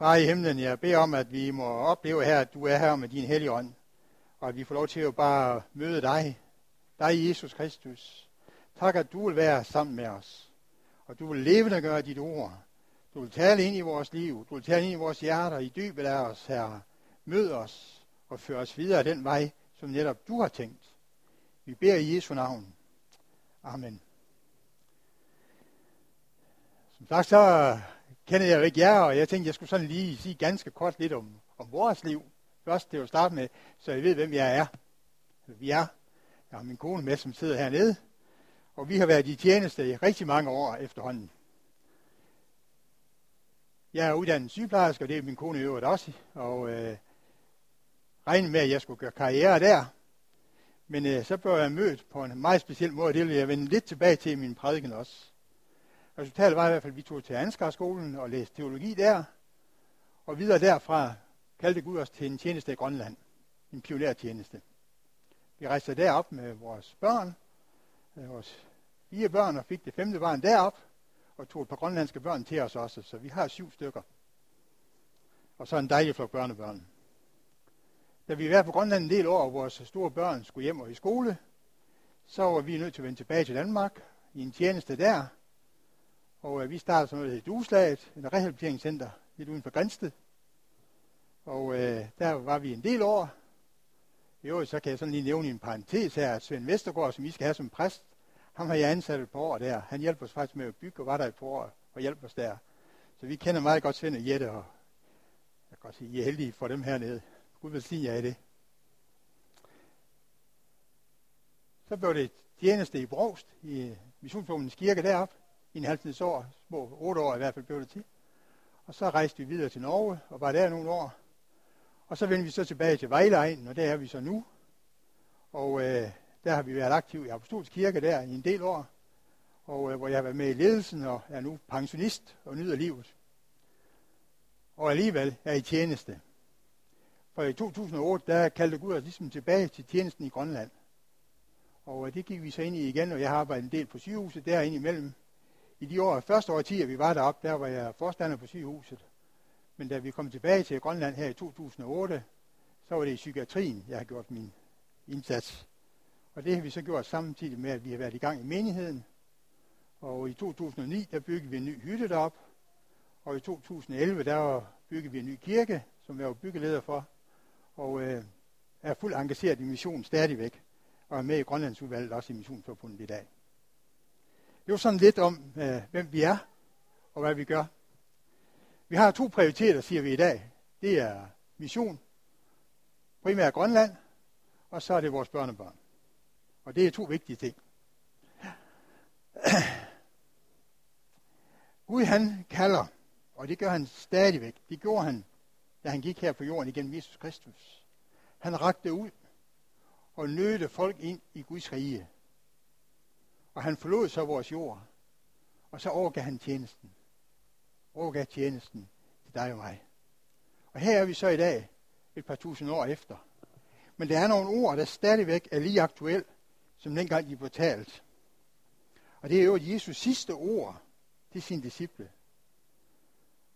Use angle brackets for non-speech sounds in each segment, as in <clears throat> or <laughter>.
Far i himlen, jeg beder om, at vi må opleve her, at du er her med din hellige ånd, og at vi får lov til at bare møde dig, dig Jesus Kristus. Tak, at du vil være sammen med os, og du vil levende gøre dit ord. Du vil tale ind i vores liv, du vil tale ind i vores hjerter, i dybet af os, Herre. Mød os og før os videre den vej, som netop du har tænkt. Vi beder i Jesu navn. Amen. Som sagt, så kender jeg jo ikke jer, og jeg tænkte, jeg skulle sådan lige sige ganske kort lidt om, om vores liv. Først til at starte med, så jeg ved, hvem jeg er. Vi er. Jeg har min kone med, som sidder hernede. Og vi har været i tjeneste i rigtig mange år efterhånden. Jeg er uddannet sygeplejerske, og det er min kone i øvrigt også. Og øh, regnede med, at jeg skulle gøre karriere der. Men øh, så blev jeg mødt på en meget speciel måde, det vil jeg vende lidt tilbage til i min prædiken også. Resultatet var i hvert fald, at vi tog til Ansgarskolen og læste teologi der. Og videre derfra kaldte Gud os til en tjeneste i Grønland. En pionertjeneste. Vi rejste derop med vores børn, øh, vores fire børn, og fik det femte barn derop, og tog et par grønlandske børn til os også. Så vi har syv stykker. Og så en dejlig flok børnebørn. Da vi var på Grønland en del år, og vores store børn skulle hjem og i skole, så var vi nødt til at vende tilbage til Danmark i en tjeneste der. Og øh, vi startede sådan noget, der hedder Duslaget, et rehabiliteringscenter lidt uden for Grænsted. Og øh, der var vi en del år. I øvrigt, så kan jeg sådan lige nævne i en parentes her, at Svend Vestergaard, som I skal have som præst, ham har jeg ansat et par år der. Han hjalp os faktisk med at bygge og var der et par år og hjalp os der. Så vi kender meget godt Svend og Jette, og jeg kan godt sige, I er heldige for dem hernede. Gud vil sige jer i det. Så blev det tjeneste i Brogst, i Missionsfondens kirke deroppe, i en halvtids år, små otte år i hvert fald blev det til. Og så rejste vi videre til Norge og var der nogle år. Og så vendte vi så tilbage til Vejleegnen, og der er vi så nu. Og øh, der har vi været aktive i Apostolsk Kirke der i en del år, og øh, hvor jeg har været med i ledelsen og er nu pensionist og nyder livet. Og alligevel er i tjeneste. For i 2008, der kaldte Gud os ligesom tilbage til tjenesten i Grønland. Og øh, det gik vi så ind i igen, og jeg har arbejdet en del på sygehuset derinde imellem. I de år, første år 10, vi var deroppe, der var jeg forstander på sygehuset. Men da vi kom tilbage til Grønland her i 2008, så var det i psykiatrien, jeg har gjort min indsats. Og det har vi så gjort samtidig med, at vi har været i gang i menigheden. Og i 2009, der byggede vi en ny hytte derop. Og i 2011, der byggede vi en ny kirke, som jeg var byggeleder for. Og øh, er fuldt engageret i missionen stadigvæk. Og er med i Grønlandsudvalget også i missionsforbundet i dag. Det var sådan lidt om, øh, hvem vi er og hvad vi gør. Vi har to prioriteter, siger vi i dag. Det er mission, primært Grønland, og så er det vores børnebørn. Og det er to vigtige ting. <clears throat> Gud han kalder, og det gør han stadigvæk. Det gjorde han, da han gik her på jorden igennem Jesus Kristus. Han rakte ud og nødte folk ind i Guds rige. Og han forlod så vores jord. Og så overgav han tjenesten. Overgav tjenesten til dig og mig. Og her er vi så i dag, et par tusind år efter. Men der er nogle ord, der stadigvæk er lige aktuelle, som dengang de blev talt. Og det er jo Jesus sidste ord til sine disciple.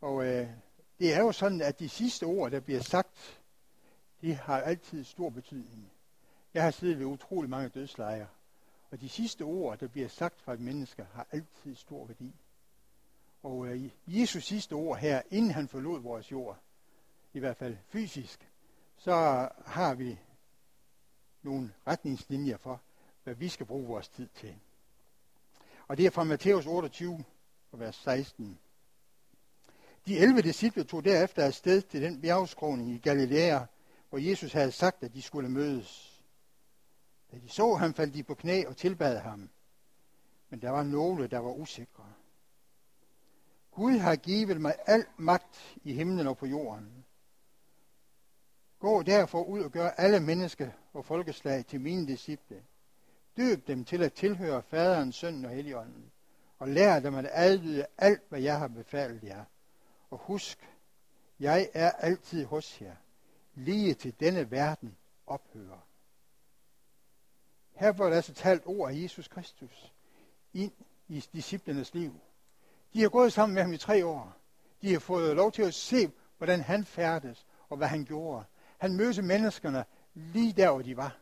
Og øh, det er jo sådan, at de sidste ord, der bliver sagt, de har altid stor betydning. Jeg har siddet ved utrolig mange dødslejre, og de sidste ord, der bliver sagt fra et menneske, har altid stor værdi. Og øh, Jesus sidste ord her, inden han forlod vores jord, i hvert fald fysisk, så har vi nogle retningslinjer for, hvad vi skal bruge vores tid til. Og det er fra Matthæus 28, vers 16. De 11 disciple tog derefter afsted til den bjergskråning i Galilea, hvor Jesus havde sagt, at de skulle mødes. Da de så ham, faldt de på knæ og tilbad ham. Men der var nogle, der var usikre. Gud har givet mig al magt i himlen og på jorden. Gå derfor ud og gør alle mennesker og folkeslag til mine disciple. Døb dem til at tilhøre faderen, sønnen og helligånden. Og lær dem at adlyde alt, hvad jeg har befalet jer. Og husk, jeg er altid hos jer, lige til denne verden ophører. Her blev der altså talt ord af Jesus Kristus ind i disciplernes liv. De har gået sammen med ham i tre år. De har fået lov til at se, hvordan han færdes, og hvad han gjorde. Han mødte menneskerne lige der, hvor de var.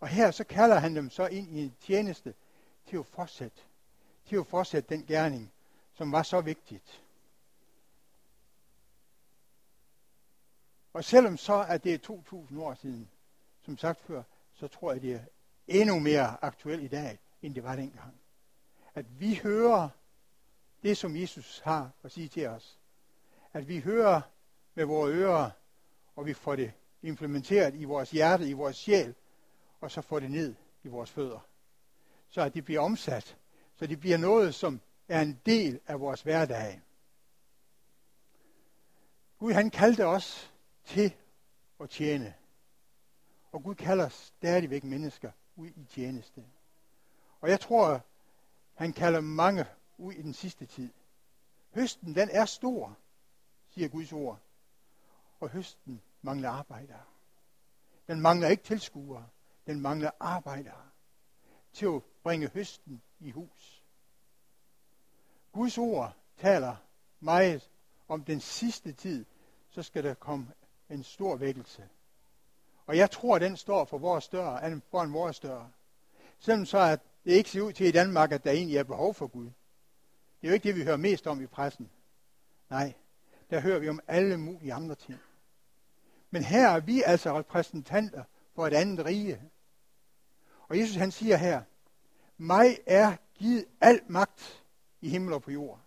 Og her så kalder han dem så ind i en tjeneste til at fortsætte, til at fortsætte den gerning, som var så vigtigt. Og selvom så, at det er 2.000 år siden, som sagt før, så tror jeg, det er endnu mere aktuelt i dag, end det var dengang. At vi hører det, som Jesus har at sige til os. At vi hører med vores ører, og vi får det implementeret i vores hjerte, i vores sjæl, og så får det ned i vores fødder. Så at det bliver omsat, så det bliver noget, som er en del af vores hverdag. Gud han kaldte os til at tjene. Og Gud kalder stadigvæk mennesker ud i tjeneste. Og jeg tror, han kalder mange ud i den sidste tid. Høsten, den er stor, siger Guds ord. Og høsten mangler arbejdere. Den mangler ikke tilskuere. Den mangler arbejdere til at bringe høsten i hus. Guds ord taler meget om den sidste tid, så skal der komme en stor vækkelse. Og jeg tror, den står for vores dør, for en vores dør. Selvom så at det ikke ser ud til i Danmark, at der egentlig er behov for Gud. Det er jo ikke det, vi hører mest om i pressen. Nej, der hører vi om alle mulige andre ting. Men her er vi altså repræsentanter for et andet rige. Og Jesus han siger her, mig er givet al magt i himmel og på jord.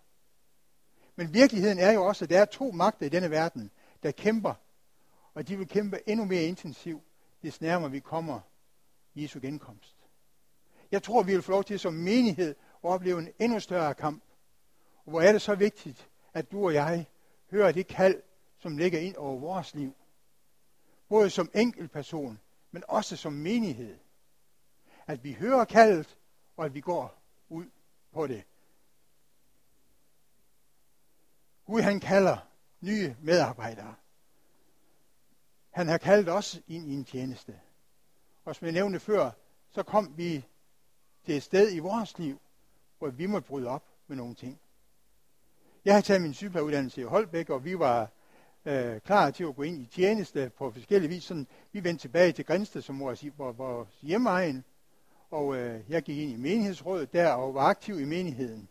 Men virkeligheden er jo også, at der er to magter i denne verden, der kæmper, og de vil kæmpe endnu mere intensivt, des nærmere vi kommer Jesu genkomst. Jeg tror, vi vil få lov til som menighed at opleve en endnu større kamp. Og hvor er det så vigtigt, at du og jeg hører det kald, som ligger ind over vores liv. Både som enkeltperson, men også som menighed. At vi hører kaldet, og at vi går ud på det. Gud han kalder nye medarbejdere. Han har kaldt os ind i en tjeneste. Og som jeg nævnte før, så kom vi til et sted i vores liv, hvor vi måtte bryde op med nogle ting. Jeg har taget min sygeplejereuddannelse i Holbæk, og vi var øh, klar til at gå ind i tjeneste på forskellige vis. Sådan, vi vendte tilbage til Grænsted, som vores, vores hjemmeegn, og øh, jeg gik ind i menighedsrådet der og var aktiv i menigheden.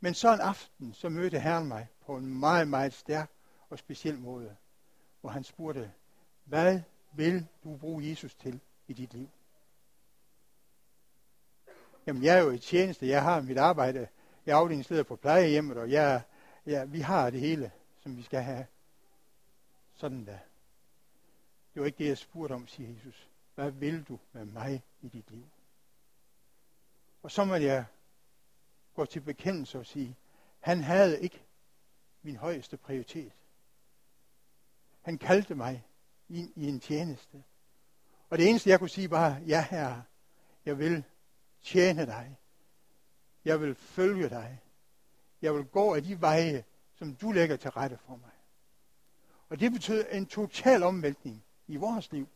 Men så en aften, så mødte Herren mig på en meget, meget stærk og speciel måde, hvor han spurgte, hvad vil du bruge Jesus til i dit liv? Jamen, jeg er jo i tjeneste, jeg har mit arbejde, jeg er afdelingsleder på plejehjemmet, og jeg, ja, vi har det hele, som vi skal have. Sådan da. Det var ikke det, jeg spurgte om, siger Jesus. Hvad vil du med mig i dit liv? Og så må jeg gå til bekendelse og sige, han havde ikke min højeste prioritet. Han kaldte mig ind i en tjeneste. Og det eneste, jeg kunne sige, var, ja herre, jeg vil tjene dig. Jeg vil følge dig. Jeg vil gå af de veje, som du lægger til rette for mig. Og det betød en total omvæltning i vores liv.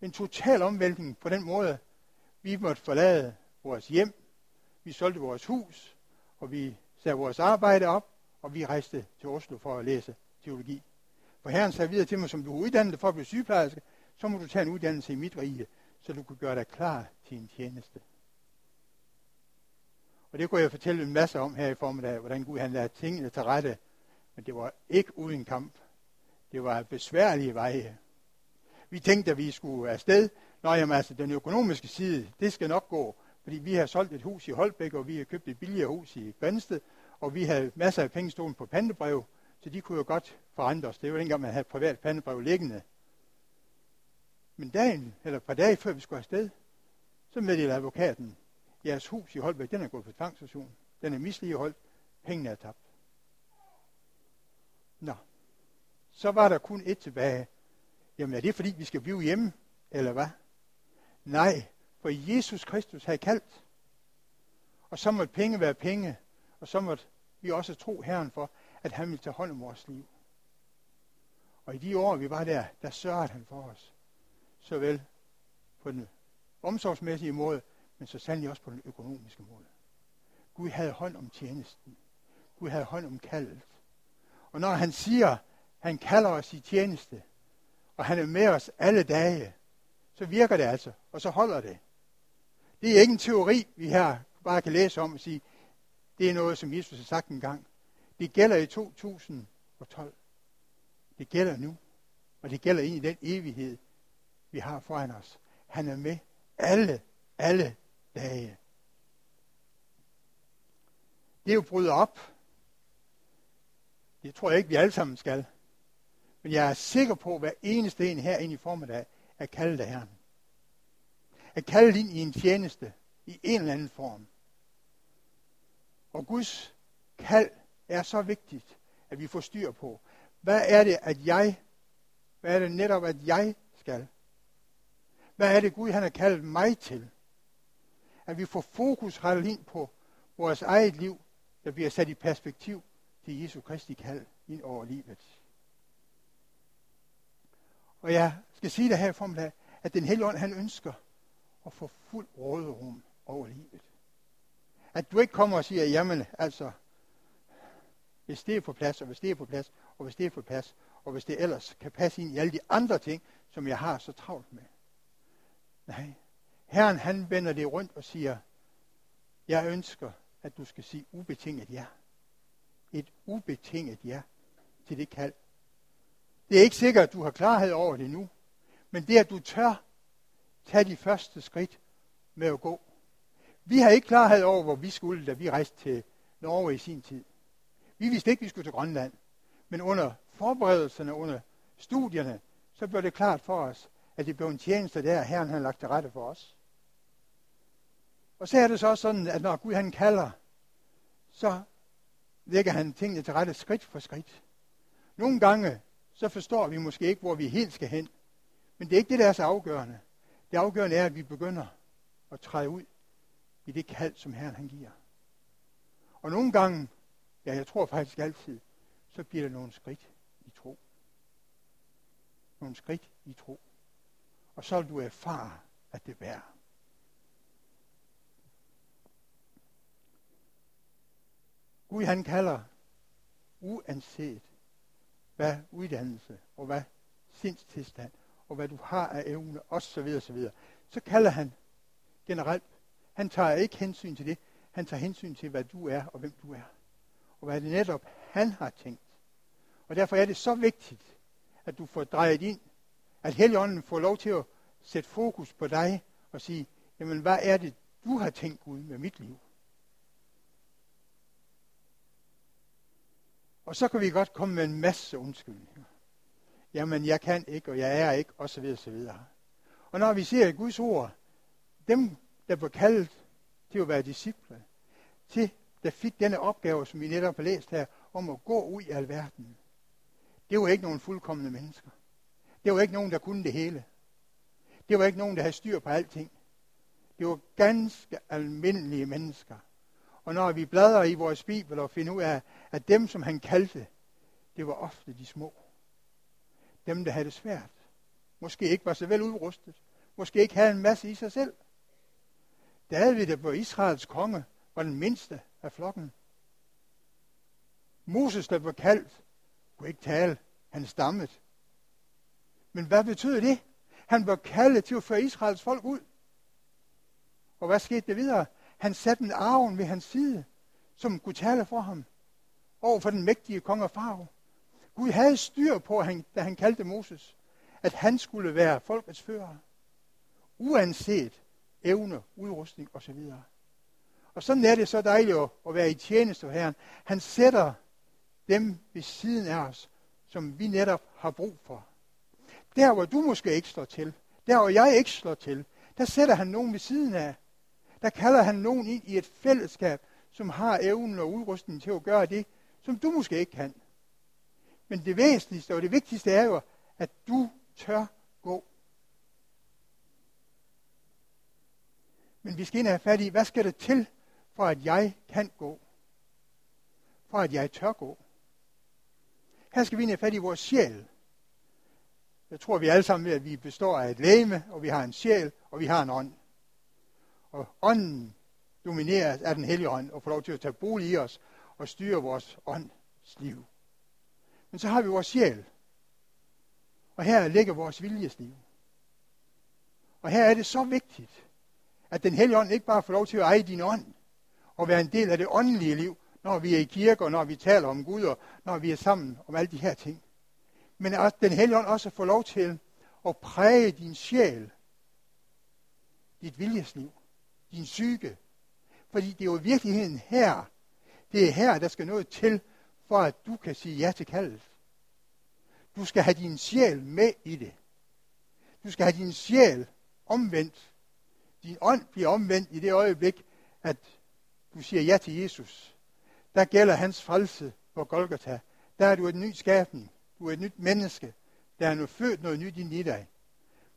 En total omvæltning på den måde, vi måtte forlade vores hjem, vi solgte vores hus, og vi sagde vores arbejde op, og vi rejste til Oslo for at læse teologi. For Herren sagde videre til mig, som du er uddannet for at blive sygeplejerske, så må du tage en uddannelse i mit rige, så du kan gøre dig klar til en tjeneste. Og det kunne jeg fortælle en masse om her i formiddag, hvordan Gud han lavede tingene til rette. Men det var ikke uden kamp. Det var besværlige veje. Vi tænkte, at vi skulle afsted. Nå, jamen altså, den økonomiske side, det skal nok gå. Fordi vi har solgt et hus i Holbæk, og vi har købt et billigere hus i Grænsted, og vi havde masser af penge stående på pandebrev, så de kunne jo godt forandre os. Det var dengang, man havde privat pandebrev liggende. Men dagen, eller et par dage før vi skulle afsted, så meddelte advokaten, jeres hus i Holbæk, den er gået på tvangsstation. Den er misligeholdt. Pengene er tabt. Nå. Så var der kun et tilbage. Jamen er det fordi, vi skal blive hjemme, eller hvad? Nej, for Jesus Kristus havde kaldt. Og så måtte penge være penge, og så måtte vi også tro Herren for, at han ville tage hånd om vores liv. Og i de år, vi var der, der sørgede han for os. Såvel på den omsorgsmæssige måde, men så sandelig også på den økonomiske måde. Gud havde hånd om tjenesten. Gud havde hånd om kaldet. Og når han siger, han kalder os i tjeneste, og han er med os alle dage, så virker det altså, og så holder det. Det er ikke en teori, vi her bare kan læse om og sige, det er noget, som Jesus har sagt en gang. Det gælder i 2012. Det gælder nu. Og det gælder ind i den evighed, vi har foran os. Han er med alle, alle dage. Det er jo brydet op. Det tror jeg ikke, vi alle sammen skal. Men jeg er sikker på, at hver eneste en her ind i formiddag er kaldet af Herren. Er kaldet ind i en tjeneste i en eller anden form. Og Guds kald er så vigtigt, at vi får styr på. Hvad er det, at jeg, hvad er det netop, at jeg skal? Hvad er det, Gud han har kaldet mig til? At vi får fokus rettet ind på vores eget liv, der bliver sat i perspektiv til Jesu Kristi kald ind over livet. Og jeg skal sige det her i form af, at den hellige ånd, han ønsker at få fuld råderum over livet. At du ikke kommer og siger, jamen altså, hvis det er på plads, og hvis det er på plads, og hvis det er på pas, og hvis det ellers kan passe ind i alle de andre ting, som jeg har så travlt med. Nej, Herren han vender det rundt og siger, jeg ønsker, at du skal sige ubetinget ja. Et ubetinget ja til det kald. Det er ikke sikkert, at du har klarhed over det nu, men det, at du tør tage de første skridt med at gå. Vi har ikke klarhed over, hvor vi skulle, da vi rejste til Norge i sin tid. Vi vidste ikke, at vi skulle til Grønland. Men under forberedelserne, under studierne, så blev det klart for os, at det blev en tjeneste der, Herren han lagt til rette for os. Og så er det så også sådan, at når Gud han kalder, så lægger han tingene til rette skridt for skridt. Nogle gange, så forstår vi måske ikke, hvor vi helt skal hen. Men det er ikke det, der er så afgørende. Det afgørende er, at vi begynder at træde ud i det kald, som Herren han giver. Og nogle gange, ja, jeg tror faktisk altid, så bliver der nogle skridt i tro. Nogle skridt i tro. Og så vil du erfare, at det bærer. Gud han kalder uanset hvad uddannelse og hvad sindstilstand og hvad du har af evne osv. osv. Så kalder han generelt. Han tager ikke hensyn til det. Han tager hensyn til, hvad du er og hvem du er. Og hvad det netop han har tænkt. Og derfor er det så vigtigt, at du får drejet ind, at Helligånden får lov til at sætte fokus på dig og sige, jamen hvad er det, du har tænkt Gud med mit liv? Og så kan vi godt komme med en masse undskyldninger. Jamen, jeg kan ikke, og jeg er ikke, og så videre, så videre. Og når vi ser Guds ord, dem, der blev kaldet til at være disciple, til, der fik denne opgave, som vi netop har læst her, om at gå ud i alverden. Det var ikke nogen fuldkommende mennesker. Det var ikke nogen, der kunne det hele. Det var ikke nogen, der havde styr på alting. Det var ganske almindelige mennesker. Og når vi bladrer i vores bibel og finder ud af, at dem, som han kaldte, det var ofte de små. Dem, der havde det svært. Måske ikke var så vel udrustet. Måske ikke havde en masse i sig selv. David, der var Israels konge, var den mindste af flokken. Moses, der var kaldt, kunne ikke tale. Han stammede. Men hvad betød det? Han var kaldet til at føre Israels folk ud. Og hvad skete der videre? Han satte en arven ved hans side, som kunne tale for ham over for den mægtige konge Farve. Gud havde styr på, da han kaldte Moses, at han skulle være folkets fører. Uanset evne, udrustning osv. Og sådan er det så dejligt at være i tjeneste Herren. Han sætter dem ved siden af os, som vi netop har brug for. Der, hvor du måske ikke slår til, der, hvor jeg ikke slår til, der sætter han nogen ved siden af. Der kalder han nogen ind i et fællesskab, som har evnen og udrustningen til at gøre det, som du måske ikke kan. Men det væsentligste og det vigtigste er jo, at du tør gå. Men vi skal ind have fat i, hvad skal der til, for at jeg kan gå? For at jeg tør gå? Her skal vi ind have fat i vores sjæl. Jeg tror, vi alle sammen ved, at vi består af et læme, og vi har en sjæl, og vi har en ånd. Og ånden domineres af den hellige ånd, og får lov til at tage bolig i os, og styre vores ånds liv. Men så har vi vores sjæl. Og her ligger vores viljesliv. Og her er det så vigtigt, at den hellige ånd ikke bare får lov til at eje din ånd, og være en del af det åndelige liv, når vi er i kirke, og når vi taler om Gud, og når vi er sammen om alle de her ting. Men at den hellige ånd også får lov til at præge din sjæl, dit viljesliv, din psyke. Fordi det er jo i virkeligheden her, det er her, der skal noget til, for at du kan sige ja til kaldet. Du skal have din sjæl med i det. Du skal have din sjæl omvendt. Din ånd bliver omvendt i det øjeblik, at du siger ja til Jesus. Der gælder hans frelse på Golgata. Der er du et ny skabning. Du er et nyt menneske. Der er nu født noget nyt ind i dig.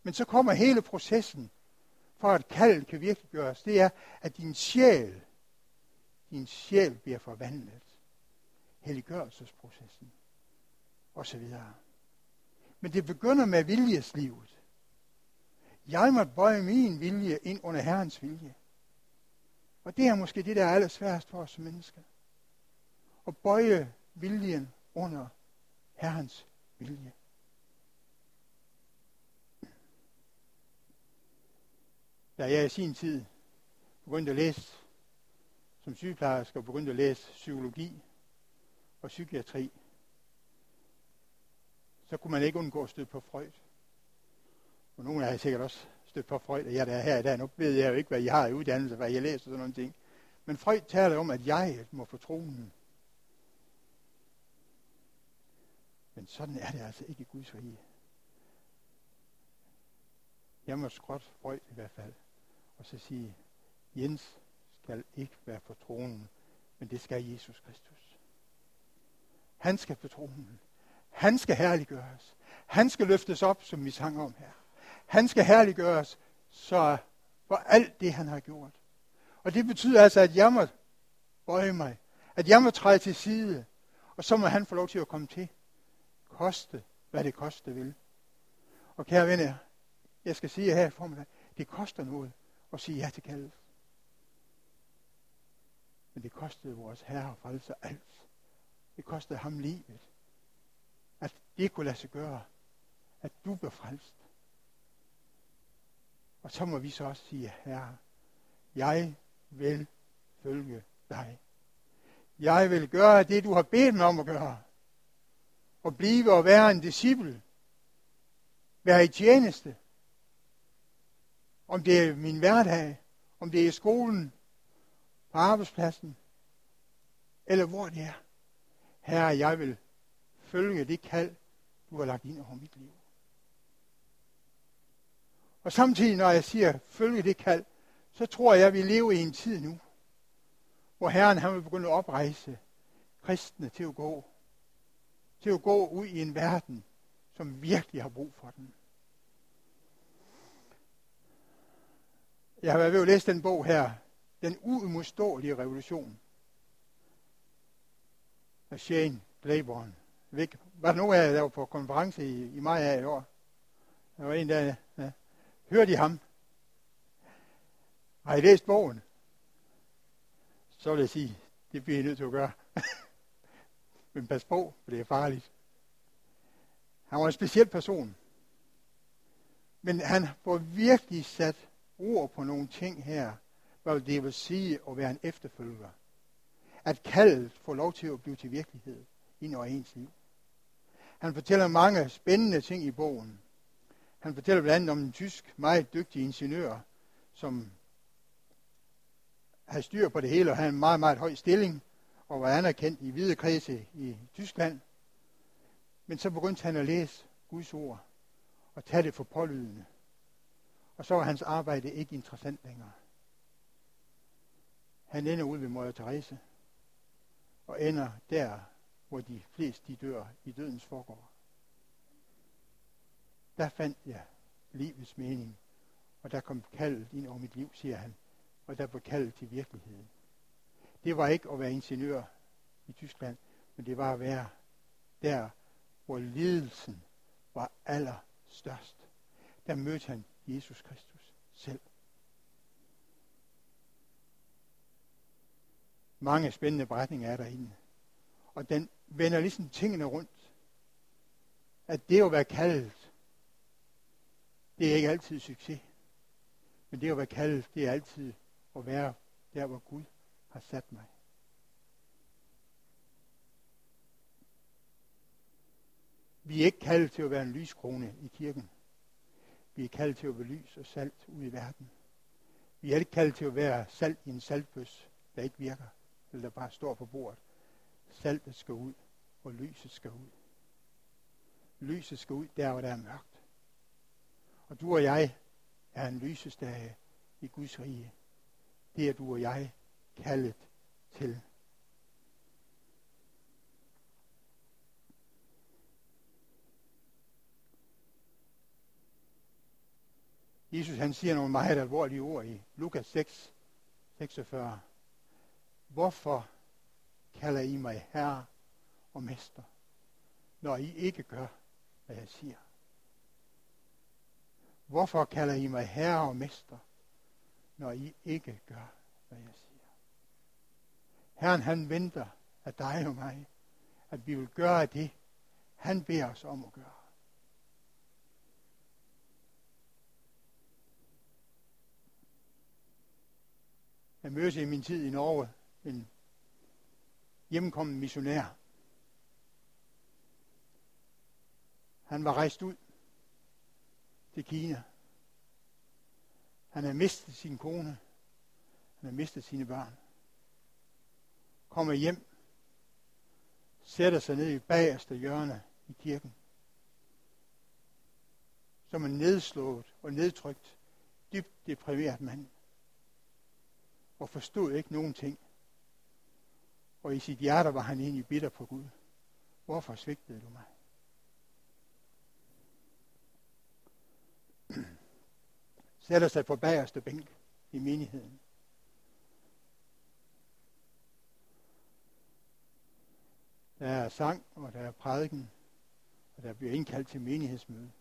Men så kommer hele processen, for at kaldet kan virkeliggøres. Det er, at din sjæl, din sjæl bliver forvandlet. Helliggørelsesprocessen. Og så videre. Men det begynder med viljeslivet. Jeg må bøje min vilje ind under Herrens vilje. Og det er måske det, der er allersværest for os som mennesker og bøje viljen under Herrens vilje. Da jeg i sin tid begyndte at læse som sygeplejerske og begyndte at læse psykologi og psykiatri, så kunne man ikke undgå at støtte på Freud. Og nogle af jer har sikkert også stødt på Freud, og jeg der er her i dag, nu ved jeg jo ikke, hvad jeg har i uddannelse, hvad jeg læser og sådan nogle ting. Men Freud taler om, at jeg må få tronen. Men sådan er det altså ikke i Guds rige. Jeg må skråt Freud i hvert fald, og så sige, Jens skal ikke være på tronen, men det skal Jesus Kristus. Han skal på tronen. Han skal herliggøres. Han skal løftes op, som vi sang om her. Han skal herliggøres så for alt det, han har gjort. Og det betyder altså, at jeg må bøje mig. At jeg må træde til side. Og så må han få lov til at komme til. Koste, hvad det koste vil. Og kære venner, jeg skal sige her i formiddag, det koster noget at sige ja til kaldet. Men det kostede vores herre frelser alt. Det kostede ham livet. At det kunne lade sig gøre. At du blev frelst. Og så må vi så også sige, Herre, jeg vil følge dig. Jeg vil gøre det, du har bedt mig om at gøre. Og blive og være en disciple. Være i tjeneste. Om det er min hverdag, om det er i skolen, på arbejdspladsen, eller hvor det er. Herre, jeg vil følge det kald, du har lagt ind over mit liv. Og samtidig, når jeg siger, følge det kald, så tror jeg, at vi lever i en tid nu, hvor Herren han vil begynde at oprejse kristne til at gå. Til at gå ud i en verden, som virkelig har brug for den. Jeg har været ved at læse den bog her, Den uimodståelige revolution af Shane Claiborne. Var der nogen af jer, der var på konference i, i maj af i år? Der var en, der ja, Hørte I ham? Har I læst bogen? Så vil jeg sige, det bliver I nødt til at gøre. <laughs> Men pas på, for det er farligt. Han var en speciel person. Men han får virkelig sat ord på nogle ting her, hvad det vil sige at være en efterfølger. At kaldet får lov til at blive til virkelighed ind over ens liv. Han fortæller mange spændende ting i bogen. Han fortæller blandt andet om en tysk, meget dygtig ingeniør, som havde styr på det hele og havde en meget, meget høj stilling og var anerkendt i hvide kredse i Tyskland. Men så begyndte han at læse Guds ord og tage det for pålydende. Og så var hans arbejde ikke interessant længere. Han ender ud ved Møger Therese og ender der, hvor de fleste de dør i dødens forgård der fandt jeg livets mening. Og der kom kaldet ind over mit liv, siger han. Og der blev kaldet til virkeligheden. Det var ikke at være ingeniør i Tyskland, men det var at være der, hvor lidelsen var allerstørst. Der mødte han Jesus Kristus selv. Mange spændende beretninger er derinde. Og den vender ligesom tingene rundt at det at være kaldet, det er ikke altid succes. Men det at være kaldet, det er altid at være der, hvor Gud har sat mig. Vi er ikke kaldet til at være en lyskrone i kirken. Vi er kaldet til at være lys og salt ud i verden. Vi er ikke kaldet til at være salt i en saltbøs, der ikke virker, eller der bare står på bordet. Saltet skal ud, og lyset skal ud. Lyset skal ud der, hvor der er mørkt. Og du og jeg er en lysestage i Guds rige. Det er du og jeg kaldet til. Jesus han siger nogle meget alvorlige ord i Lukas 6, 46. Hvorfor kalder I mig herre og mester, når I ikke gør, hvad jeg siger? Hvorfor kalder I mig herre og mester, når I ikke gør, hvad jeg siger? Herren han venter af dig og mig, at vi vil gøre det, han beder os om at gøre. Jeg mødte i min tid i Norge en hjemkommen missionær. Han var rejst ud til Kina. Han havde mistet sin kone. Han havde mistet sine børn. Kommer hjem. Sætter sig ned i bagerste hjørne i kirken. Som en nedslået og nedtrykt, dybt deprimeret mand og forstod ikke nogen ting. Og i sit hjerte var han egentlig bitter på Gud. Hvorfor svigtede du mig? <clears throat> Sætter sig på bagerste bænk i menigheden. Der er sang, og der er prædiken, og der bliver indkaldt til menighedsmøde.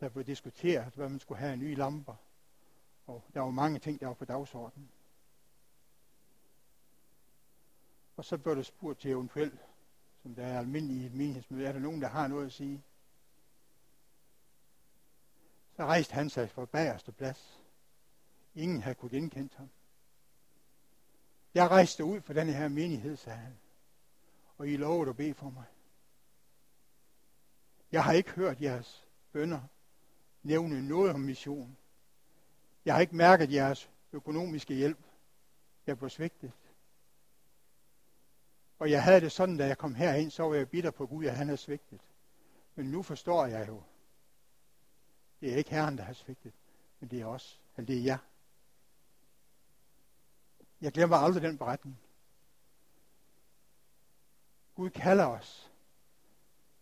Der blev diskuteret, hvad man skulle have af nye lamper. Og der var mange ting, der var på dagsordenen. Og så blev der spurgt til eventuelt, som der er almindeligt i et menighedsmøde, er der nogen, der har noget at sige? Så rejste han sig fra bagerste plads. Ingen havde kunne genkende ham. Jeg rejste ud for den her menighed, sagde han. Og I lovet at bede for mig. Jeg har ikke hørt jeres bønder nævne noget om mission. Jeg har ikke mærket jeres økonomiske hjælp. Jeg blev svigtet. Og jeg havde det sådan, da jeg kom herind, så var jeg bitter på Gud, at han havde svigtet. Men nu forstår jeg jo, det er ikke Herren, der har svigtet, men det er os, eller det er jer. Jeg glemmer aldrig den beretning. Gud kalder os,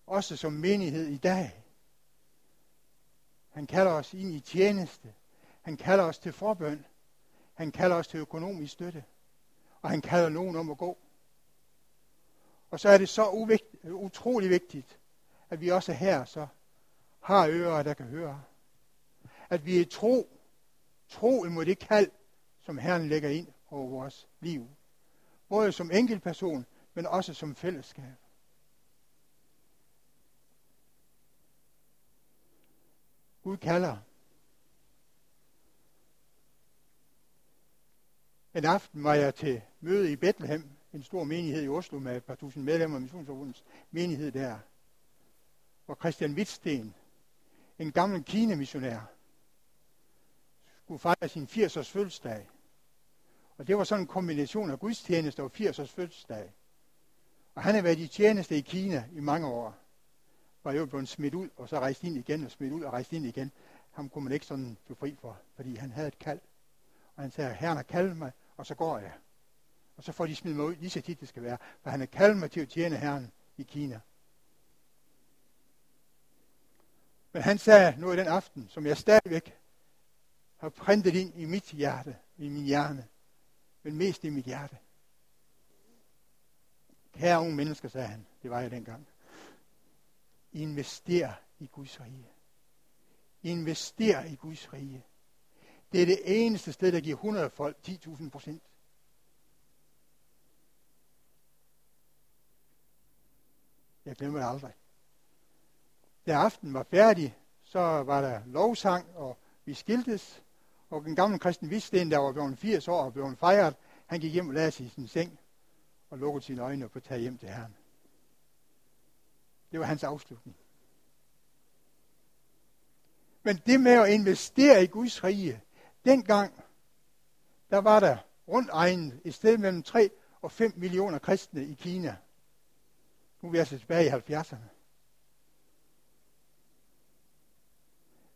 også som menighed i dag. Han kalder os ind i tjeneste. Han kalder os til forbøn. Han kalder os til økonomisk støtte. Og han kalder nogen om at gå. Og så er det så uvigt, utrolig vigtigt, at vi også her så har ører, der kan høre. At vi er tro, tro imod det kald, som Herren lægger ind over vores liv. Både som enkeltperson, men også som fællesskab. Gud kalder. En aften var jeg til møde i Bethlehem en stor menighed i Oslo med et par tusind medlemmer af Missionsforbundets menighed der. Hvor Christian Wittsten, en gammel kinemissionær, skulle fejre sin 80-års fødselsdag. Og det var sådan en kombination af gudstjeneste og 80-års fødselsdag. Og han har været i tjeneste i Kina i mange år. Var jo blevet smidt ud, og så rejst ind igen, og smidt ud og rejst ind igen. Ham kunne man ikke sådan blive fri for, fordi han havde et kald. Og han sagde, herren har kaldet mig, og så går jeg. Og så får de smidt mig ud lige så tit det skal være. For han er kaldt mig til at tjene Herren i Kina. Men han sagde noget den aften, som jeg stadigvæk har printet ind i mit hjerte, i min hjerne, men mest i mit hjerte. Kære unge mennesker, sagde han, det var jeg dengang. Invester i Guds rige. Invester i Guds rige. Det er det eneste sted, der giver 100 folk 10.000 procent. Jeg glemmer det aldrig. Da aftenen var færdig, så var der lovsang, og vi skiltes. Og den gamle kristen Visten, der var blevet 80 år og blevet fejret, han gik hjem og lagde sig i sin seng og lukkede sine øjne og på tage hjem til Herren. Det var hans afslutning. Men det med at investere i Guds rige, dengang, der var der rundt egnet et sted mellem 3 og 5 millioner kristne i Kina. Nu er vi altså tilbage i 70'erne.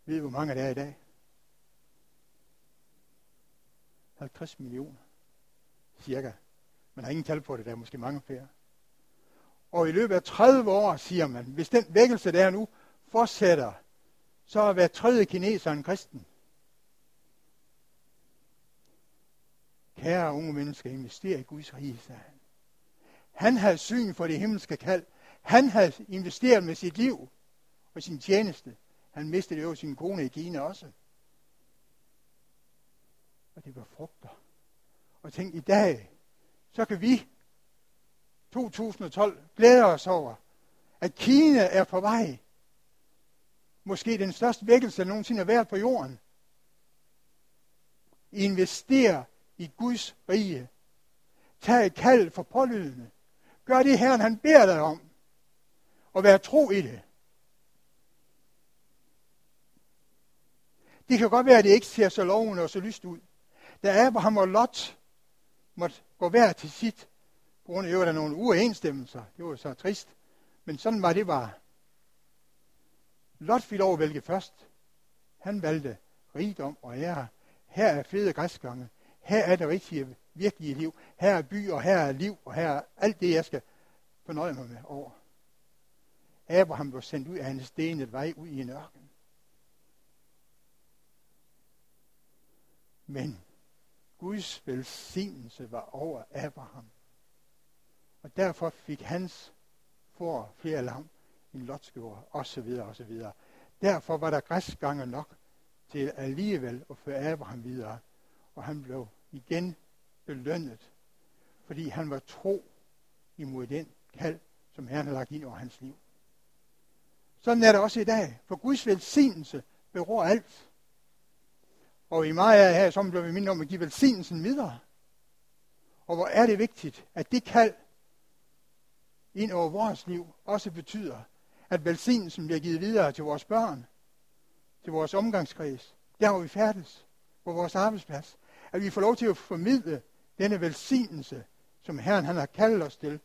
Ved hvor mange der er i dag? 50 millioner. Cirka. Man har ingen tal på det, der er måske mange flere. Og i løbet af 30 år, siger man, hvis den vækkelse, der er nu, fortsætter, så er hver tredje kineser en kristen. Kære unge mennesker, investere i Guds rige, sagde han. Han havde syn for det himmelske kald. Han havde investeret med sit liv og sin tjeneste. Han mistede jo sin kone i Kina også. Og det var frugter. Og tænk, i dag, så kan vi 2012 glæde os over, at Kina er på vej. Måske den største vækkelse, der nogensinde har været på jorden. Invester i Guds rige. Tag et kald for pålydende. Gør det, Herren han beder dig om. Og vær tro i det. Det kan godt være, at det ikke ser så lovende og så lyst ud. Da Abraham og Lot måtte gå hver til sit, på grund af, at der nogle uenstemmelser. Det var så trist. Men sådan var det bare. Lot fik lov at vælge først. Han valgte rigdom og ære. Her er fede græsgange. Her er det rigtige, virkelige liv. Her er by, og her er liv, og her er alt det, jeg skal fornøje mig med over. Abraham blev sendt ud af en stenet vej ud i en ørken. Men Guds velsignelse var over Abraham. Og derfor fik hans for flere lam en lotskjord, og så videre, og så videre. Derfor var der græsgange nok til alligevel at føre Abraham videre. Og han blev igen belønnet, fordi han var tro imod den kald, som Herren har lagt ind over hans liv. Sådan er det også i dag. For Guds velsignelse beror alt. Og i meget af her, så bliver vi mindre om at give velsignelsen videre. Og hvor er det vigtigt, at det kald ind over vores liv også betyder, at velsignelsen bliver givet videre til vores børn, til vores omgangskreds, der hvor vi færdes, på vores arbejdsplads. At vi får lov til at formidle denne velsignelse, som Herren han har kaldt os til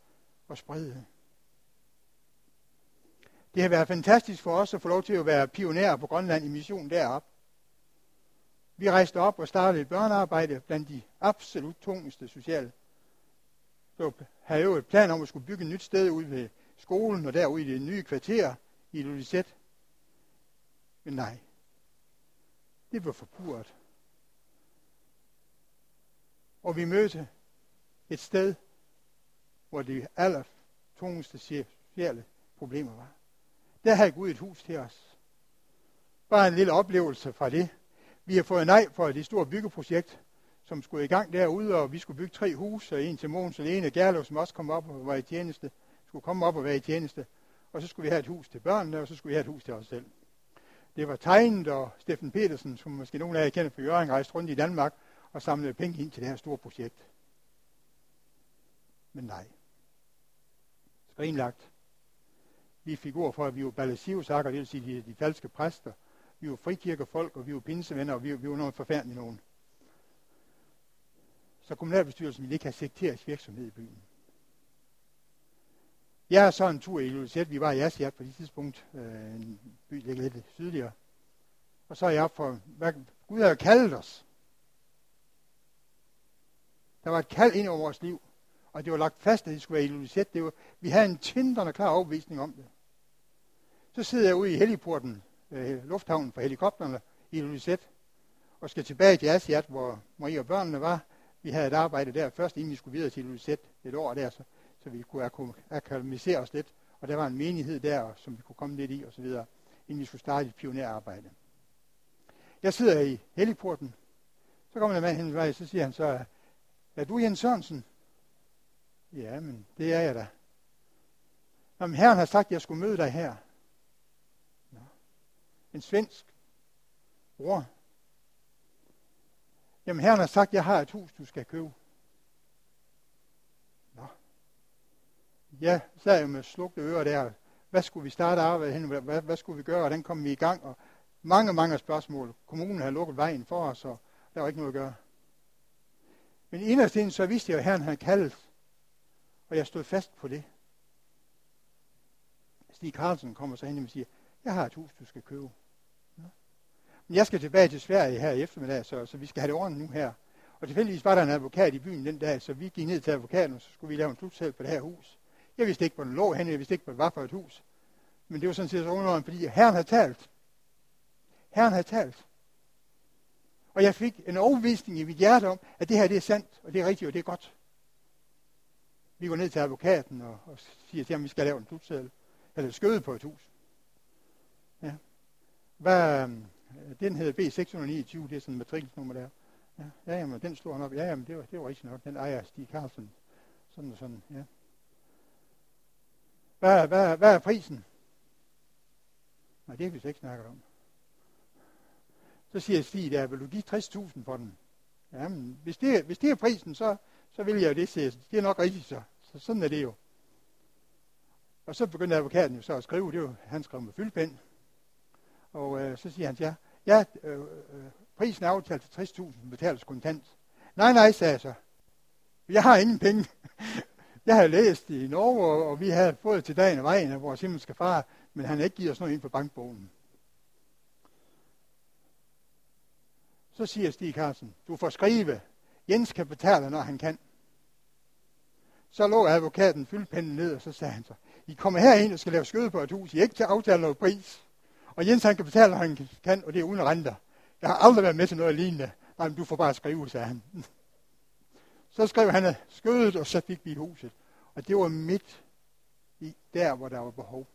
at sprede. Det har været fantastisk for os at få lov til at være pionerer på Grønland i mission deroppe. Vi rejste op og startede et børnearbejde blandt de absolut tungeste sociale. Så havde jo et plan om at skulle bygge et nyt sted ude ved skolen og derude i det nye kvarter i Lulisette. Men nej, det var forpurret. Og vi mødte et sted, hvor de aller tungeste sociale problemer var. Der havde Gud et hus til os. Bare en lille oplevelse fra det. Vi har fået nej for det store byggeprojekt, som skulle i gang derude, og vi skulle bygge tre huse, og en til Måns og Lene Gerlev, som også kom op og var i tjeneste, skulle komme op og være i tjeneste. Og så skulle vi have et hus til børnene, og så skulle vi have et hus til os selv. Det var tegnet, og Steffen Petersen, som måske nogen af jer kender fra Jørgen, rejste rundt i Danmark og samlede penge ind til det her store projekt. Men nej. Skrinlagt. Vi fik ord for, at vi var ballasivsakker, det vil sige de, de falske præster, vi var frikirkefolk, og vi var pinsevenner, og vi, vi var noget forfærdeligt nogen. Så kommunalbestyrelsen ville ikke have sekterisk virksomhed i byen. Jeg er så en tur i Lulisette. Vi var i Asiat på det tidspunkt. Øh, en by ligger lidt sydligere. Og så er jeg op for, hvad Gud har kaldet os. Der var et kald ind over vores liv. Og det var lagt fast, at det skulle være i Lulisette. Det var, vi havde en tindrende klar overbevisning om det. Så sidder jeg ude i helligporten øh, lufthavnen for helikopterne i Lulisette, og skal tilbage til Asiat, hvor Marie og børnene var. Vi havde et arbejde der først, inden vi skulle videre til Lulisette et år der, så, så vi kunne akklimatisere os lidt. Og der var en menighed der, som vi kunne komme lidt i og så videre, inden vi skulle starte et pionerarbejde. Jeg sidder i heliporten, så kommer der med hendes vej, så siger han så, er du Jens Sørensen? Ja, men det er jeg da. Jamen, herren har sagt, at jeg skulle møde dig her. En svensk bror. Jamen herren har sagt, jeg har et hus, du skal købe. Nå. så sad jo med slugte ører der. Hvad skulle vi starte arbejde hen? Hvad, hvad skulle vi gøre? Hvordan kom vi i gang? Og mange, mange spørgsmål. Kommunen havde lukket vejen for os, og der var ikke noget at gøre. Men inderst inden, så vidste jeg, at Herren havde kaldet, og jeg stod fast på det. Stig Carlsen kommer så hen og siger, jeg har et hus, du skal købe. Ja. Men jeg skal tilbage til Sverige her i eftermiddag, så, så vi skal have det ordentligt nu her. Og tilfældigvis var der en advokat i byen den dag, så vi gik ned til advokaten, og så skulle vi lave en slutsal på det her hus. Jeg vidste ikke, hvor den lå henne, jeg vidste ikke, hvad det var for et hus. Men det var sådan set så underordnet, fordi Herren havde talt. Herren havde talt. Og jeg fik en overbevisning i mit hjerte om, at det her det er sandt, og det er rigtigt, og det er godt. Vi går ned til advokaten og, og siger til ham, at vi skal lave en slutseddel. Eller skøde på et hus. Ja. Hvad, øh, den hedder B629, det er sådan en matrikelsnummer der. Ja, ja jamen, den slår han op. Ja, jamen, det var, det var rigtigt nok. Den ejer Stig Carlsen. Sådan og sådan, ja. Hvad, hvad, hvad er prisen? Nej, det har vi ikke snakket om. Så siger Stig der, vil du give 60.000 for den? Jamen, hvis det, hvis det er prisen, så, så vil jeg jo det, siger Det er nok rigtigt så. så. Sådan er det jo. Og så begyndte advokaten jo så at skrive, det var, han skrev med fyldpind. Og øh, så siger han, ja, ja øh, prisen er aftalt til 60.000, betales kontant. Nej, nej, sagde jeg så. Jeg har ingen penge. <laughs> jeg har læst i Norge, og, og vi har fået til dagen og vejen af vores himmelske far, men han har ikke givet os noget ind på bankbogen. Så siger Stig Carlsen, du får skrive. Jens kan betale, når han kan. Så lå advokaten fyldpinden ned, og så sagde han så, I kommer herind og skal lave skøde på et hus. I er ikke til at aftale noget pris. Og Jens han kan betale, hvad han kan, og det er uden renter. Jeg har aldrig været med til noget lignende. Nej, men du får bare skrive, sagde han. <laughs> Så skrev han skødet, og så fik vi huset. Og det var midt i der, hvor der var behov.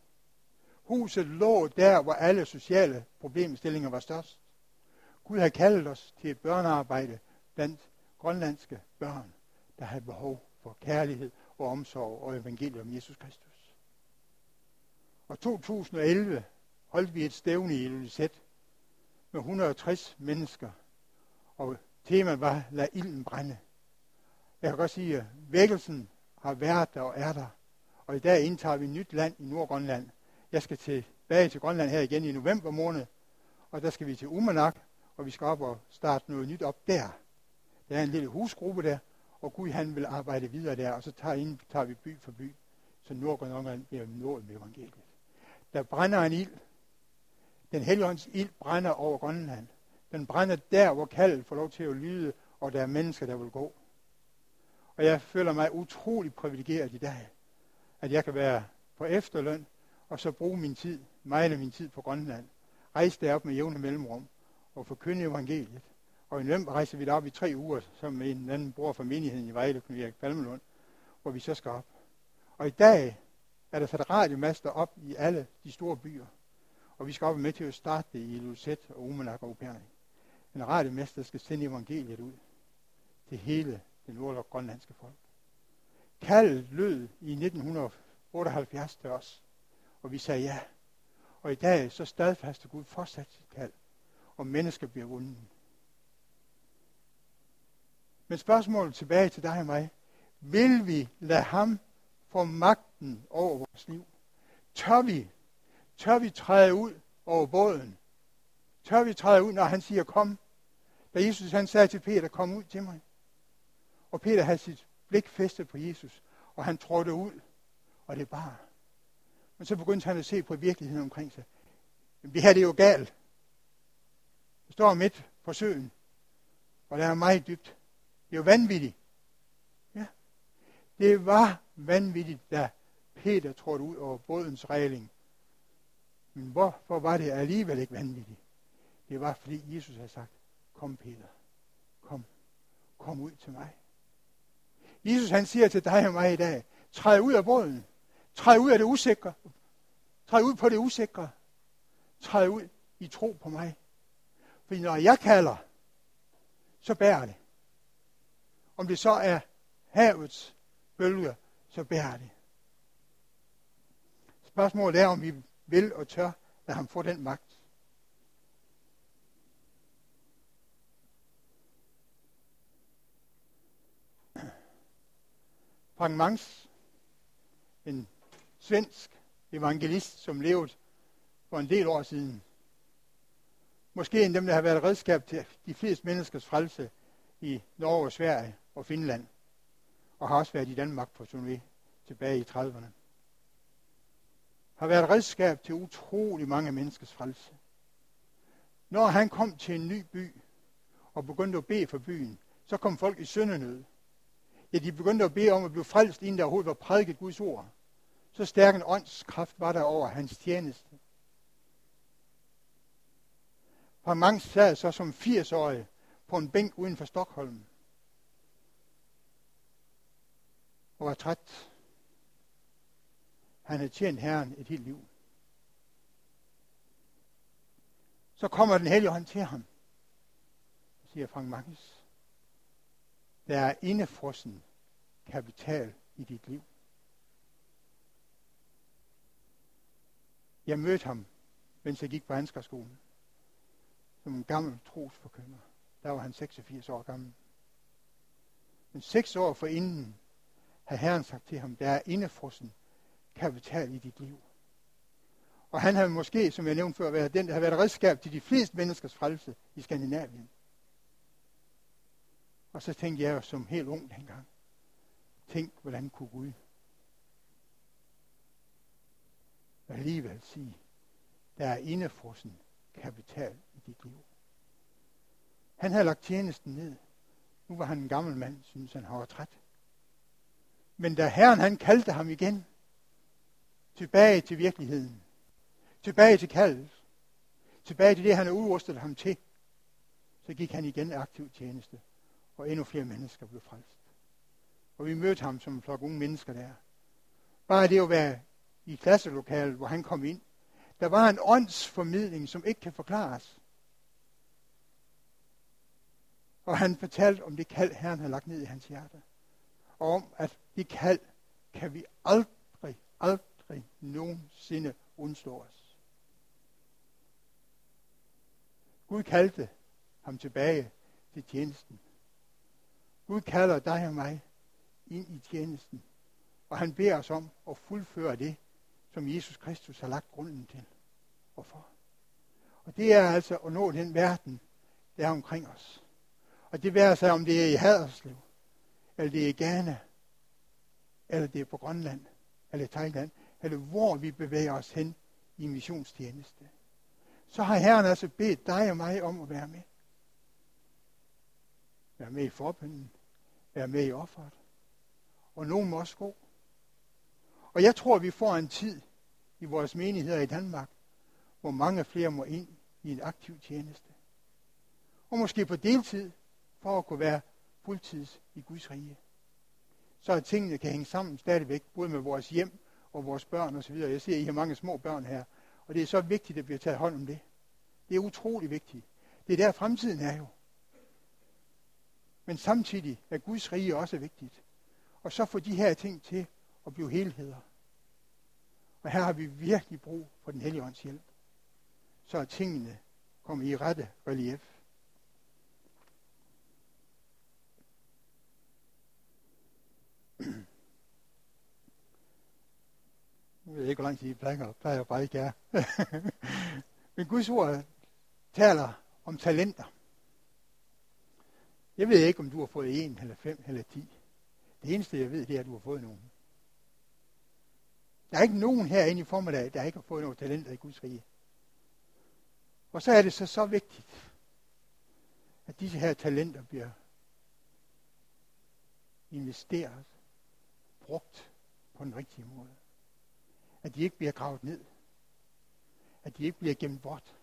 Huset lå der, hvor alle sociale problemstillinger var størst. Gud har kaldet os til et børnearbejde blandt grønlandske børn, der har behov for kærlighed og omsorg og evangeliet om Jesus Kristus. Og 2011 holdt vi et stævne i Elisabeth med 160 mennesker, og temaet var, lad ilden brænde. Jeg kan godt sige, at vækkelsen har været der og er der, og i dag indtager vi et nyt land i Nordgrønland. Jeg skal tilbage til Grønland her igen i november måned, og der skal vi til Umanak, og vi skal op og starte noget nyt op der. Der er en lille husgruppe der, og Gud han vil arbejde videre der, og så tager, ind, tager vi by for by, så Nordgrønland bliver nået med evangeliet. Der brænder en ild. Den helligånds ild brænder over Grønland. Den brænder der, hvor kaldet får lov til at lyde, og der er mennesker, der vil gå. Og jeg føler mig utrolig privilegeret i dag, at jeg kan være på efterløn, og så bruge min tid, meget af min tid på Grønland. Rejse derop med jævne mellemrum, og forkynde evangeliet. Og i november rejser vi derop i tre uger, som en anden bror fra menigheden i Vejle, Knud Erik Palmelund, hvor vi så skal op. Og i dag er der sat radiomaster op i alle de store byer. Og vi skal op med til at starte det i Lucet og Umanak og Upernik. En radiomester skal sende evangeliet ud til hele det nordlige grønlandske folk. Kald lød i 1978 til os, og vi sagde ja. Og i dag så stadfaste Gud fortsat sit kald og mennesker bliver vundet. Men spørgsmålet tilbage til dig og mig. Vil vi lade ham få magten over vores liv? Tør vi? Tør vi træde ud over båden? Tør vi træde ud, når han siger, kom? Da Jesus han sagde til Peter, kom ud til mig. Og Peter havde sit blik festet på Jesus, og han trådte ud, og det bare. Men så begyndte han at se på virkeligheden omkring sig. Vi det her det er jo galt står midt på søen, og det er meget dybt. Det er jo vanvittigt. Ja. Det var vanvittigt, da Peter trådte ud over bådens regling. Men hvorfor var det alligevel ikke vanvittigt? Det var, fordi Jesus havde sagt, kom Peter, kom, kom ud til mig. Jesus han siger til dig og mig i dag, træd ud af båden, træd ud af det usikre, træd ud på det usikre, træd ud i tro på mig. Fordi når jeg kalder, så bærer det. Om det så er havets bølger, så bærer det. Spørgsmålet er, om vi vil og tør lade ham få den magt. Frank Mangs, en svensk evangelist, som levede for en del år siden. Måske en dem, der har været redskab til de fleste menneskers frelse i Norge, Sverige og Finland, og har også været i Danmark for på turné tilbage i 30'erne. Har været redskab til utrolig mange menneskers frelse. Når han kom til en ny by og begyndte at bede for byen, så kom folk i søndenød. Ja, de begyndte at bede om at blive frelst, inden der overhovedet var prædiket Guds ord. Så stærk en åndskraft var der over hans tjeneste. Og mange sad så som 80-årige på en bænk uden for Stockholm. Og var træt. Han havde tjent Herren et helt liv. Så kommer den hellige hånd til ham, siger Frank Magnus. Der er indefrossen kapital i dit liv. Jeg mødte ham, mens jeg gik på Ansgarskolen, som en gammel trosforkynder. Der var han 86 år gammel. Men seks år forinden havde Herren sagt til ham, der er indefrossen kapital i dit liv. Og han havde måske, som jeg nævnte før, været den, der har været redskab til de fleste menneskers frelse i Skandinavien. Og så tænkte jeg som helt ung dengang, tænk, hvordan kunne Gud alligevel sige, der er indefrossen kapital i dit liv. Han havde lagt tjenesten ned. Nu var han en gammel mand, synes han, han var træt. Men da Herren han kaldte ham igen, tilbage til virkeligheden, tilbage til kaldet, tilbage til det, han har udrustet ham til, så gik han igen aktiv tjeneste, og endnu flere mennesker blev frelst. Og vi mødte ham som en flok unge mennesker der. Bare det at være i klasselokalet, hvor han kom ind, der var en åndsformidling, som ikke kan forklares. Og han fortalte om det kald, Herren havde lagt ned i hans hjerte. Og om, at det kald kan vi aldrig, aldrig nogensinde undslå os. Gud kaldte ham tilbage til tjenesten. Gud kalder dig og mig ind i tjenesten. Og han beder os om at fuldføre det, som Jesus Kristus har lagt grunden til. Hvorfor? Og det er altså at nå den verden, der er omkring os. Og det værer sig, om det er i Haderslev, eller det er i Ghana, eller det er på Grønland, eller Thailand, eller hvor vi bevæger os hen i missionstjeneste. Så har Herren altså bedt dig og mig om at være med. Være med i forbønden. Være med i offeret. Og nogen må også gå. Og jeg tror, vi får en tid i vores menigheder i Danmark, hvor mange flere må ind i en aktiv tjeneste. Og måske på deltid, for at kunne være fuldtids i Guds rige. Så at tingene kan hænge sammen stadigvæk, både med vores hjem og vores børn osv. Jeg ser, at I har mange små børn her, og det er så vigtigt, at vi har taget hånd om det. Det er utrolig vigtigt. Det er der fremtiden er jo. Men samtidig er Guds rige også vigtigt. Og så får de her ting til at blive helheder. Og her har vi virkelig brug for den hellige ånds hjælp, så tingene kommer i rette relief. Nu ved jeg ikke, hvor lang tid I plejer, plejer bare ikke er. <laughs> Men Guds ord taler om talenter. Jeg ved ikke, om du har fået en, eller fem, eller ti. Det eneste, jeg ved, det er, at du har fået nogen. Der er ikke nogen herinde i formiddag, der ikke har fået noget talenter i Guds rige. Og så er det så, så vigtigt, at disse her talenter bliver investeret, brugt på den rigtige måde. At de ikke bliver gravet ned. At de ikke bliver gemt bort.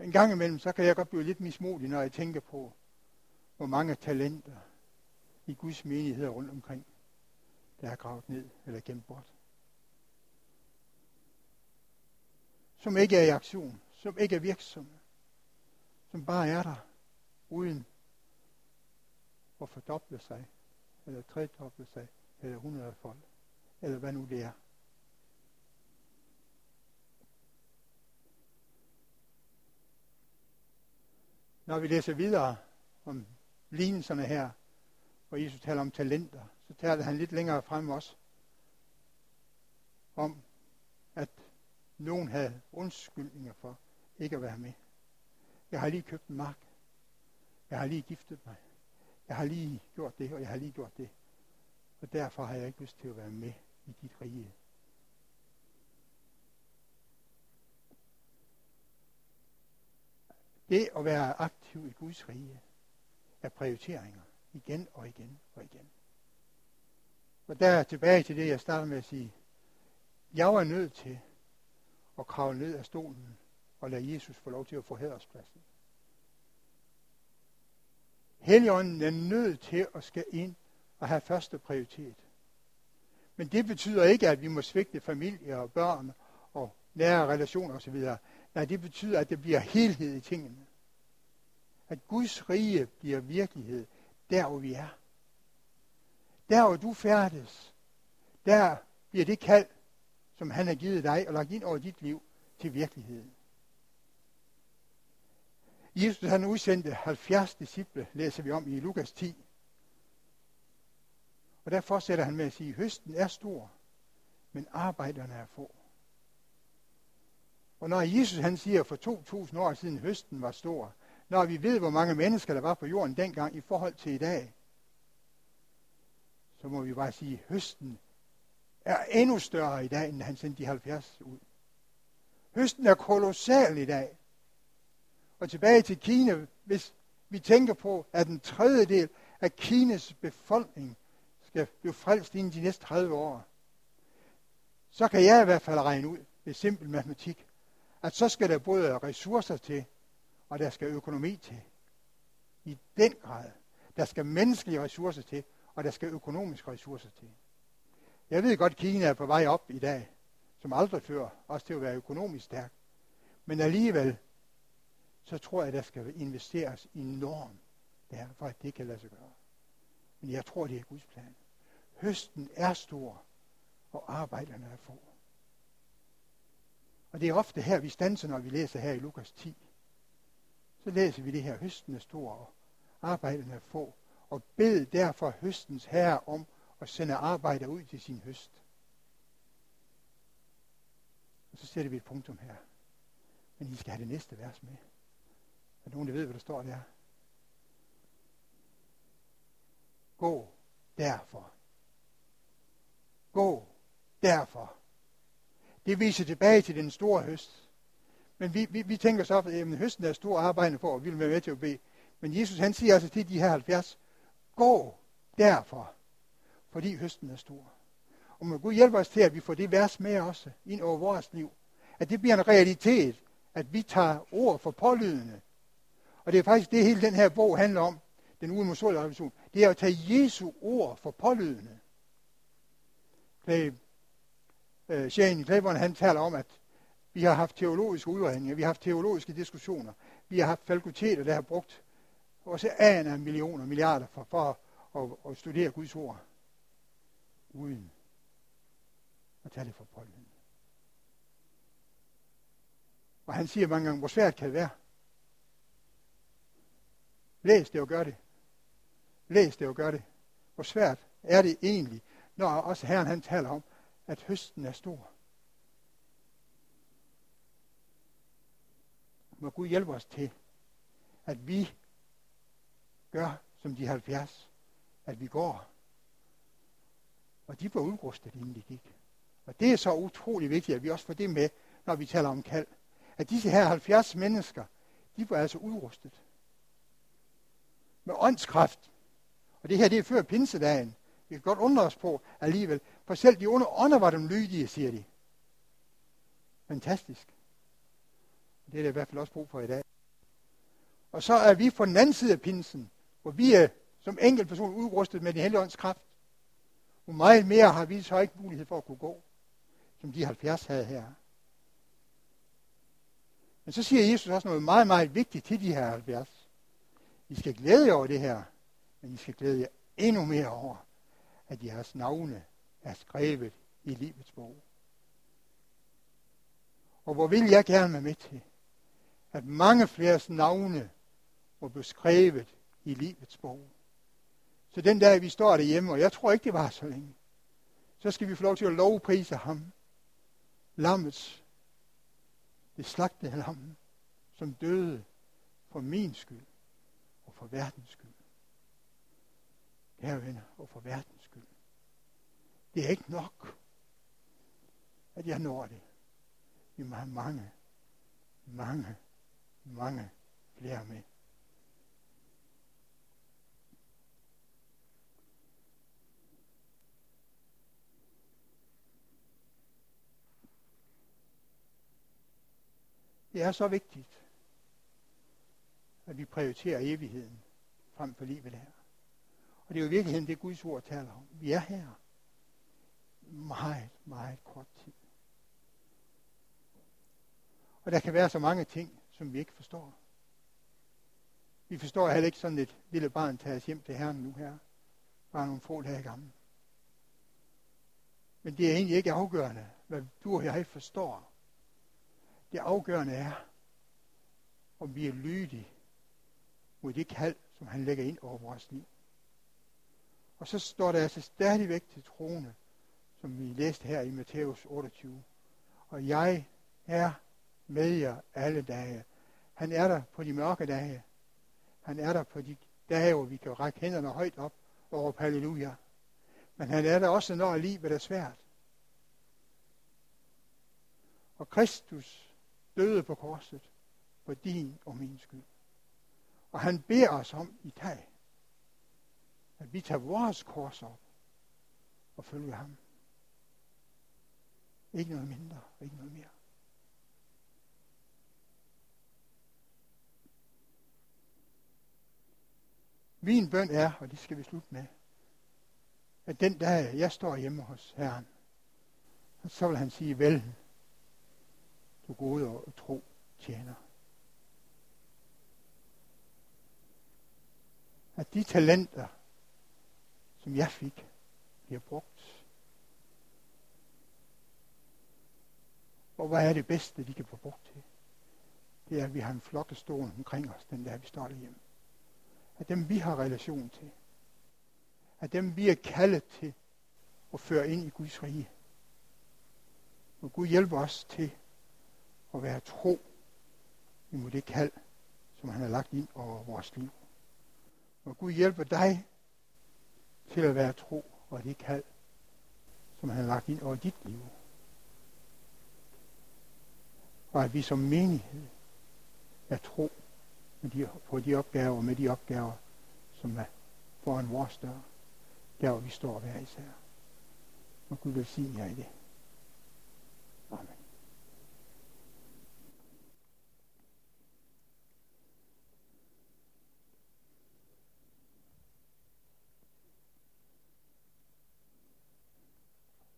En gang imellem, så kan jeg godt blive lidt mismodig, når jeg tænker på, hvor mange talenter i Guds menigheder rundt omkring, der er gravet ned eller gemt bort. Som ikke er i aktion, som ikke er virksomme, som bare er der, uden og fordoble sig, eller tredoble sig, eller hundrede folk, eller hvad nu det er. Når vi læser videre om lignelserne her, hvor Jesus taler om talenter, så taler han lidt længere frem også om, at nogen havde undskyldninger for ikke at være med. Jeg har lige købt en mark. Jeg har lige giftet mig. Jeg har lige gjort det, og jeg har lige gjort det. Og derfor har jeg ikke lyst til at være med i dit rige. Det at være aktiv i Guds rige er prioriteringer igen og igen og igen. Og der er tilbage til det, jeg startede med at sige. Jeg var nødt til at kravle ned af stolen og lade Jesus få lov til at få hæderspladsen. Helligånden er nødt til at skal ind og have første prioritet. Men det betyder ikke, at vi må svigte familie og børn og nære relationer osv. Nej, det betyder, at det bliver helhed i tingene. At Guds rige bliver virkelighed der, hvor vi er. Der, hvor du færdes, der bliver det kald, som han har givet dig og lagt ind over dit liv, til virkeligheden. Jesus han udsendte 70 disciple, læser vi om i Lukas 10. Og der fortsætter han med at sige, høsten er stor, men arbejderne er få. Og når Jesus han siger, for 2000 år siden høsten var stor, når vi ved, hvor mange mennesker der var på jorden dengang i forhold til i dag, så må vi bare sige, at høsten er endnu større i dag, end han sendte de 70 ud. Høsten er kolossal i dag. Og tilbage til Kina, hvis vi tænker på, at en tredjedel af Kinas befolkning skal blive frelst inden de næste 30 år, så kan jeg i hvert fald regne ud ved simpel matematik, at så skal der både ressourcer til, og der skal økonomi til. I den grad. Der skal menneskelige ressourcer til, og der skal økonomiske ressourcer til. Jeg ved godt, at Kina er på vej op i dag, som aldrig før, også til at være økonomisk stærk. Men alligevel, så tror jeg, der skal investeres enormt der, for at det kan lade sig gøre. Men jeg tror, det er Guds plan. Høsten er stor, og arbejderne er få. Og det er ofte her, vi stanser, når vi læser her i Lukas 10. Så læser vi det her, høsten er stor, og arbejderne er få. Og bed derfor høstens herre om at sende arbejder ud til sin høst. Og så sætter vi et punktum her. Men I skal have det næste vers med. Er nogen, der ved, hvad der står der? Gå derfor. Gå derfor. Det viser tilbage til den store høst. Men vi, vi, vi tænker så, at høsten er stor arbejde for, og vi vil være med til at bede. Men Jesus han siger altså til de her 70, gå derfor, fordi høsten er stor. Og må Gud hjælpe os til, at vi får det vers med også ind over vores liv. At det bliver en realitet, at vi tager ord for pålydende. Og det er faktisk det, hele den her bog handler om, den uimodståelige revolution. Det er at tage Jesu ord for pålydende. Clay, uh, Shane Claiborne, han taler om, at vi har haft teologiske udredninger, vi har haft teologiske diskussioner, vi har haft fakulteter, der har brugt også af millioner, milliarder for, for at, at, at studere Guds ord, uden at tage det for pålydende. Og han siger mange gange, hvor svært kan det være? Læs det og gør det. Læs det og gør det. Hvor svært er det egentlig, når også Herren han taler om, at høsten er stor. Må Gud hjælpe os til, at vi gør som de 70, at vi går. Og de var udrustet, inden de gik. Og det er så utrolig vigtigt, at vi også får det med, når vi taler om kald at disse her 70 mennesker, de var altså udrustet. Med åndskraft. Og det her, det er før pinsedagen. Vi kan godt undre os på alligevel. For selv de onde ånder var dem lydige, siger de. Fantastisk. Det er der i hvert fald også brug for i dag. Og så er vi på den anden side af pinsen, hvor vi er som person udrustet med den hellige ånds kraft. Hvor meget mere har vi så ikke mulighed for at kunne gå, som de 70 havde her. Men så siger Jesus også noget meget, meget vigtigt til de her 70. I skal glæde jer over det her, men I skal glæde jer endnu mere over, at jeres navne er skrevet i livets bog. Og hvor vil jeg gerne være med til, at mange flere navne må blive skrevet i livets bog. Så den dag, vi står derhjemme, og jeg tror ikke, det var så længe, så skal vi få lov til at lovprise ham. Lammets, det slagtede lam, som døde for min skyld for verdens skyld. Kære venner, og for verdens skyld. Det er ikke nok, at jeg når det. Vi må have mange, mange, mange flere med. Det er så vigtigt, at vi prioriterer evigheden frem for livet her. Og det er jo i virkeligheden det, Guds ord taler om. Vi er her meget, meget kort tid. Og der kan være så mange ting, som vi ikke forstår. Vi forstår heller ikke sådan et lille barn tages hjem til Herren nu her. Bare nogle få dage gammel. Men det er egentlig ikke afgørende, hvad du og jeg forstår. Det afgørende er, om vi er lydige mod det kald, som han lægger ind over vores liv. Og så står der altså stadigvæk til troende, som vi læste her i Matthæus 28. Og jeg er med jer alle dage. Han er der på de mørke dage. Han er der på de dage, hvor vi kan række hænderne højt op og råbe halleluja. Men han er der også, når livet er svært. Og Kristus døde på korset for din og min skyld. Og han beder os om i dag, at vi tager vores kors op og følger ham. Ikke noget mindre, ikke noget mere. Min bøn er, og det skal vi slutte med, at den dag, jeg står hjemme hos Herren, så vil han sige, vel, du gode og tro tjener. At de talenter, som jeg fik, bliver brugt. Og hvad er det bedste, de kan få brugt til? Det er, at vi har en flok af stående omkring os, den der vi står derhjemme At dem vi har relation til, At dem vi er kaldet til at føre ind i Guds rige. Og Gud hjælpe os til at være tro imod det kald, som han har lagt ind over vores liv. Og Gud hjælpe dig til at være tro og det kald, som han har lagt ind over dit liv. Og at vi som menighed er tro med de, på de opgaver, med de opgaver, som er foran vores dør, der hvor vi står hver især. Og Gud vil sige jer i det.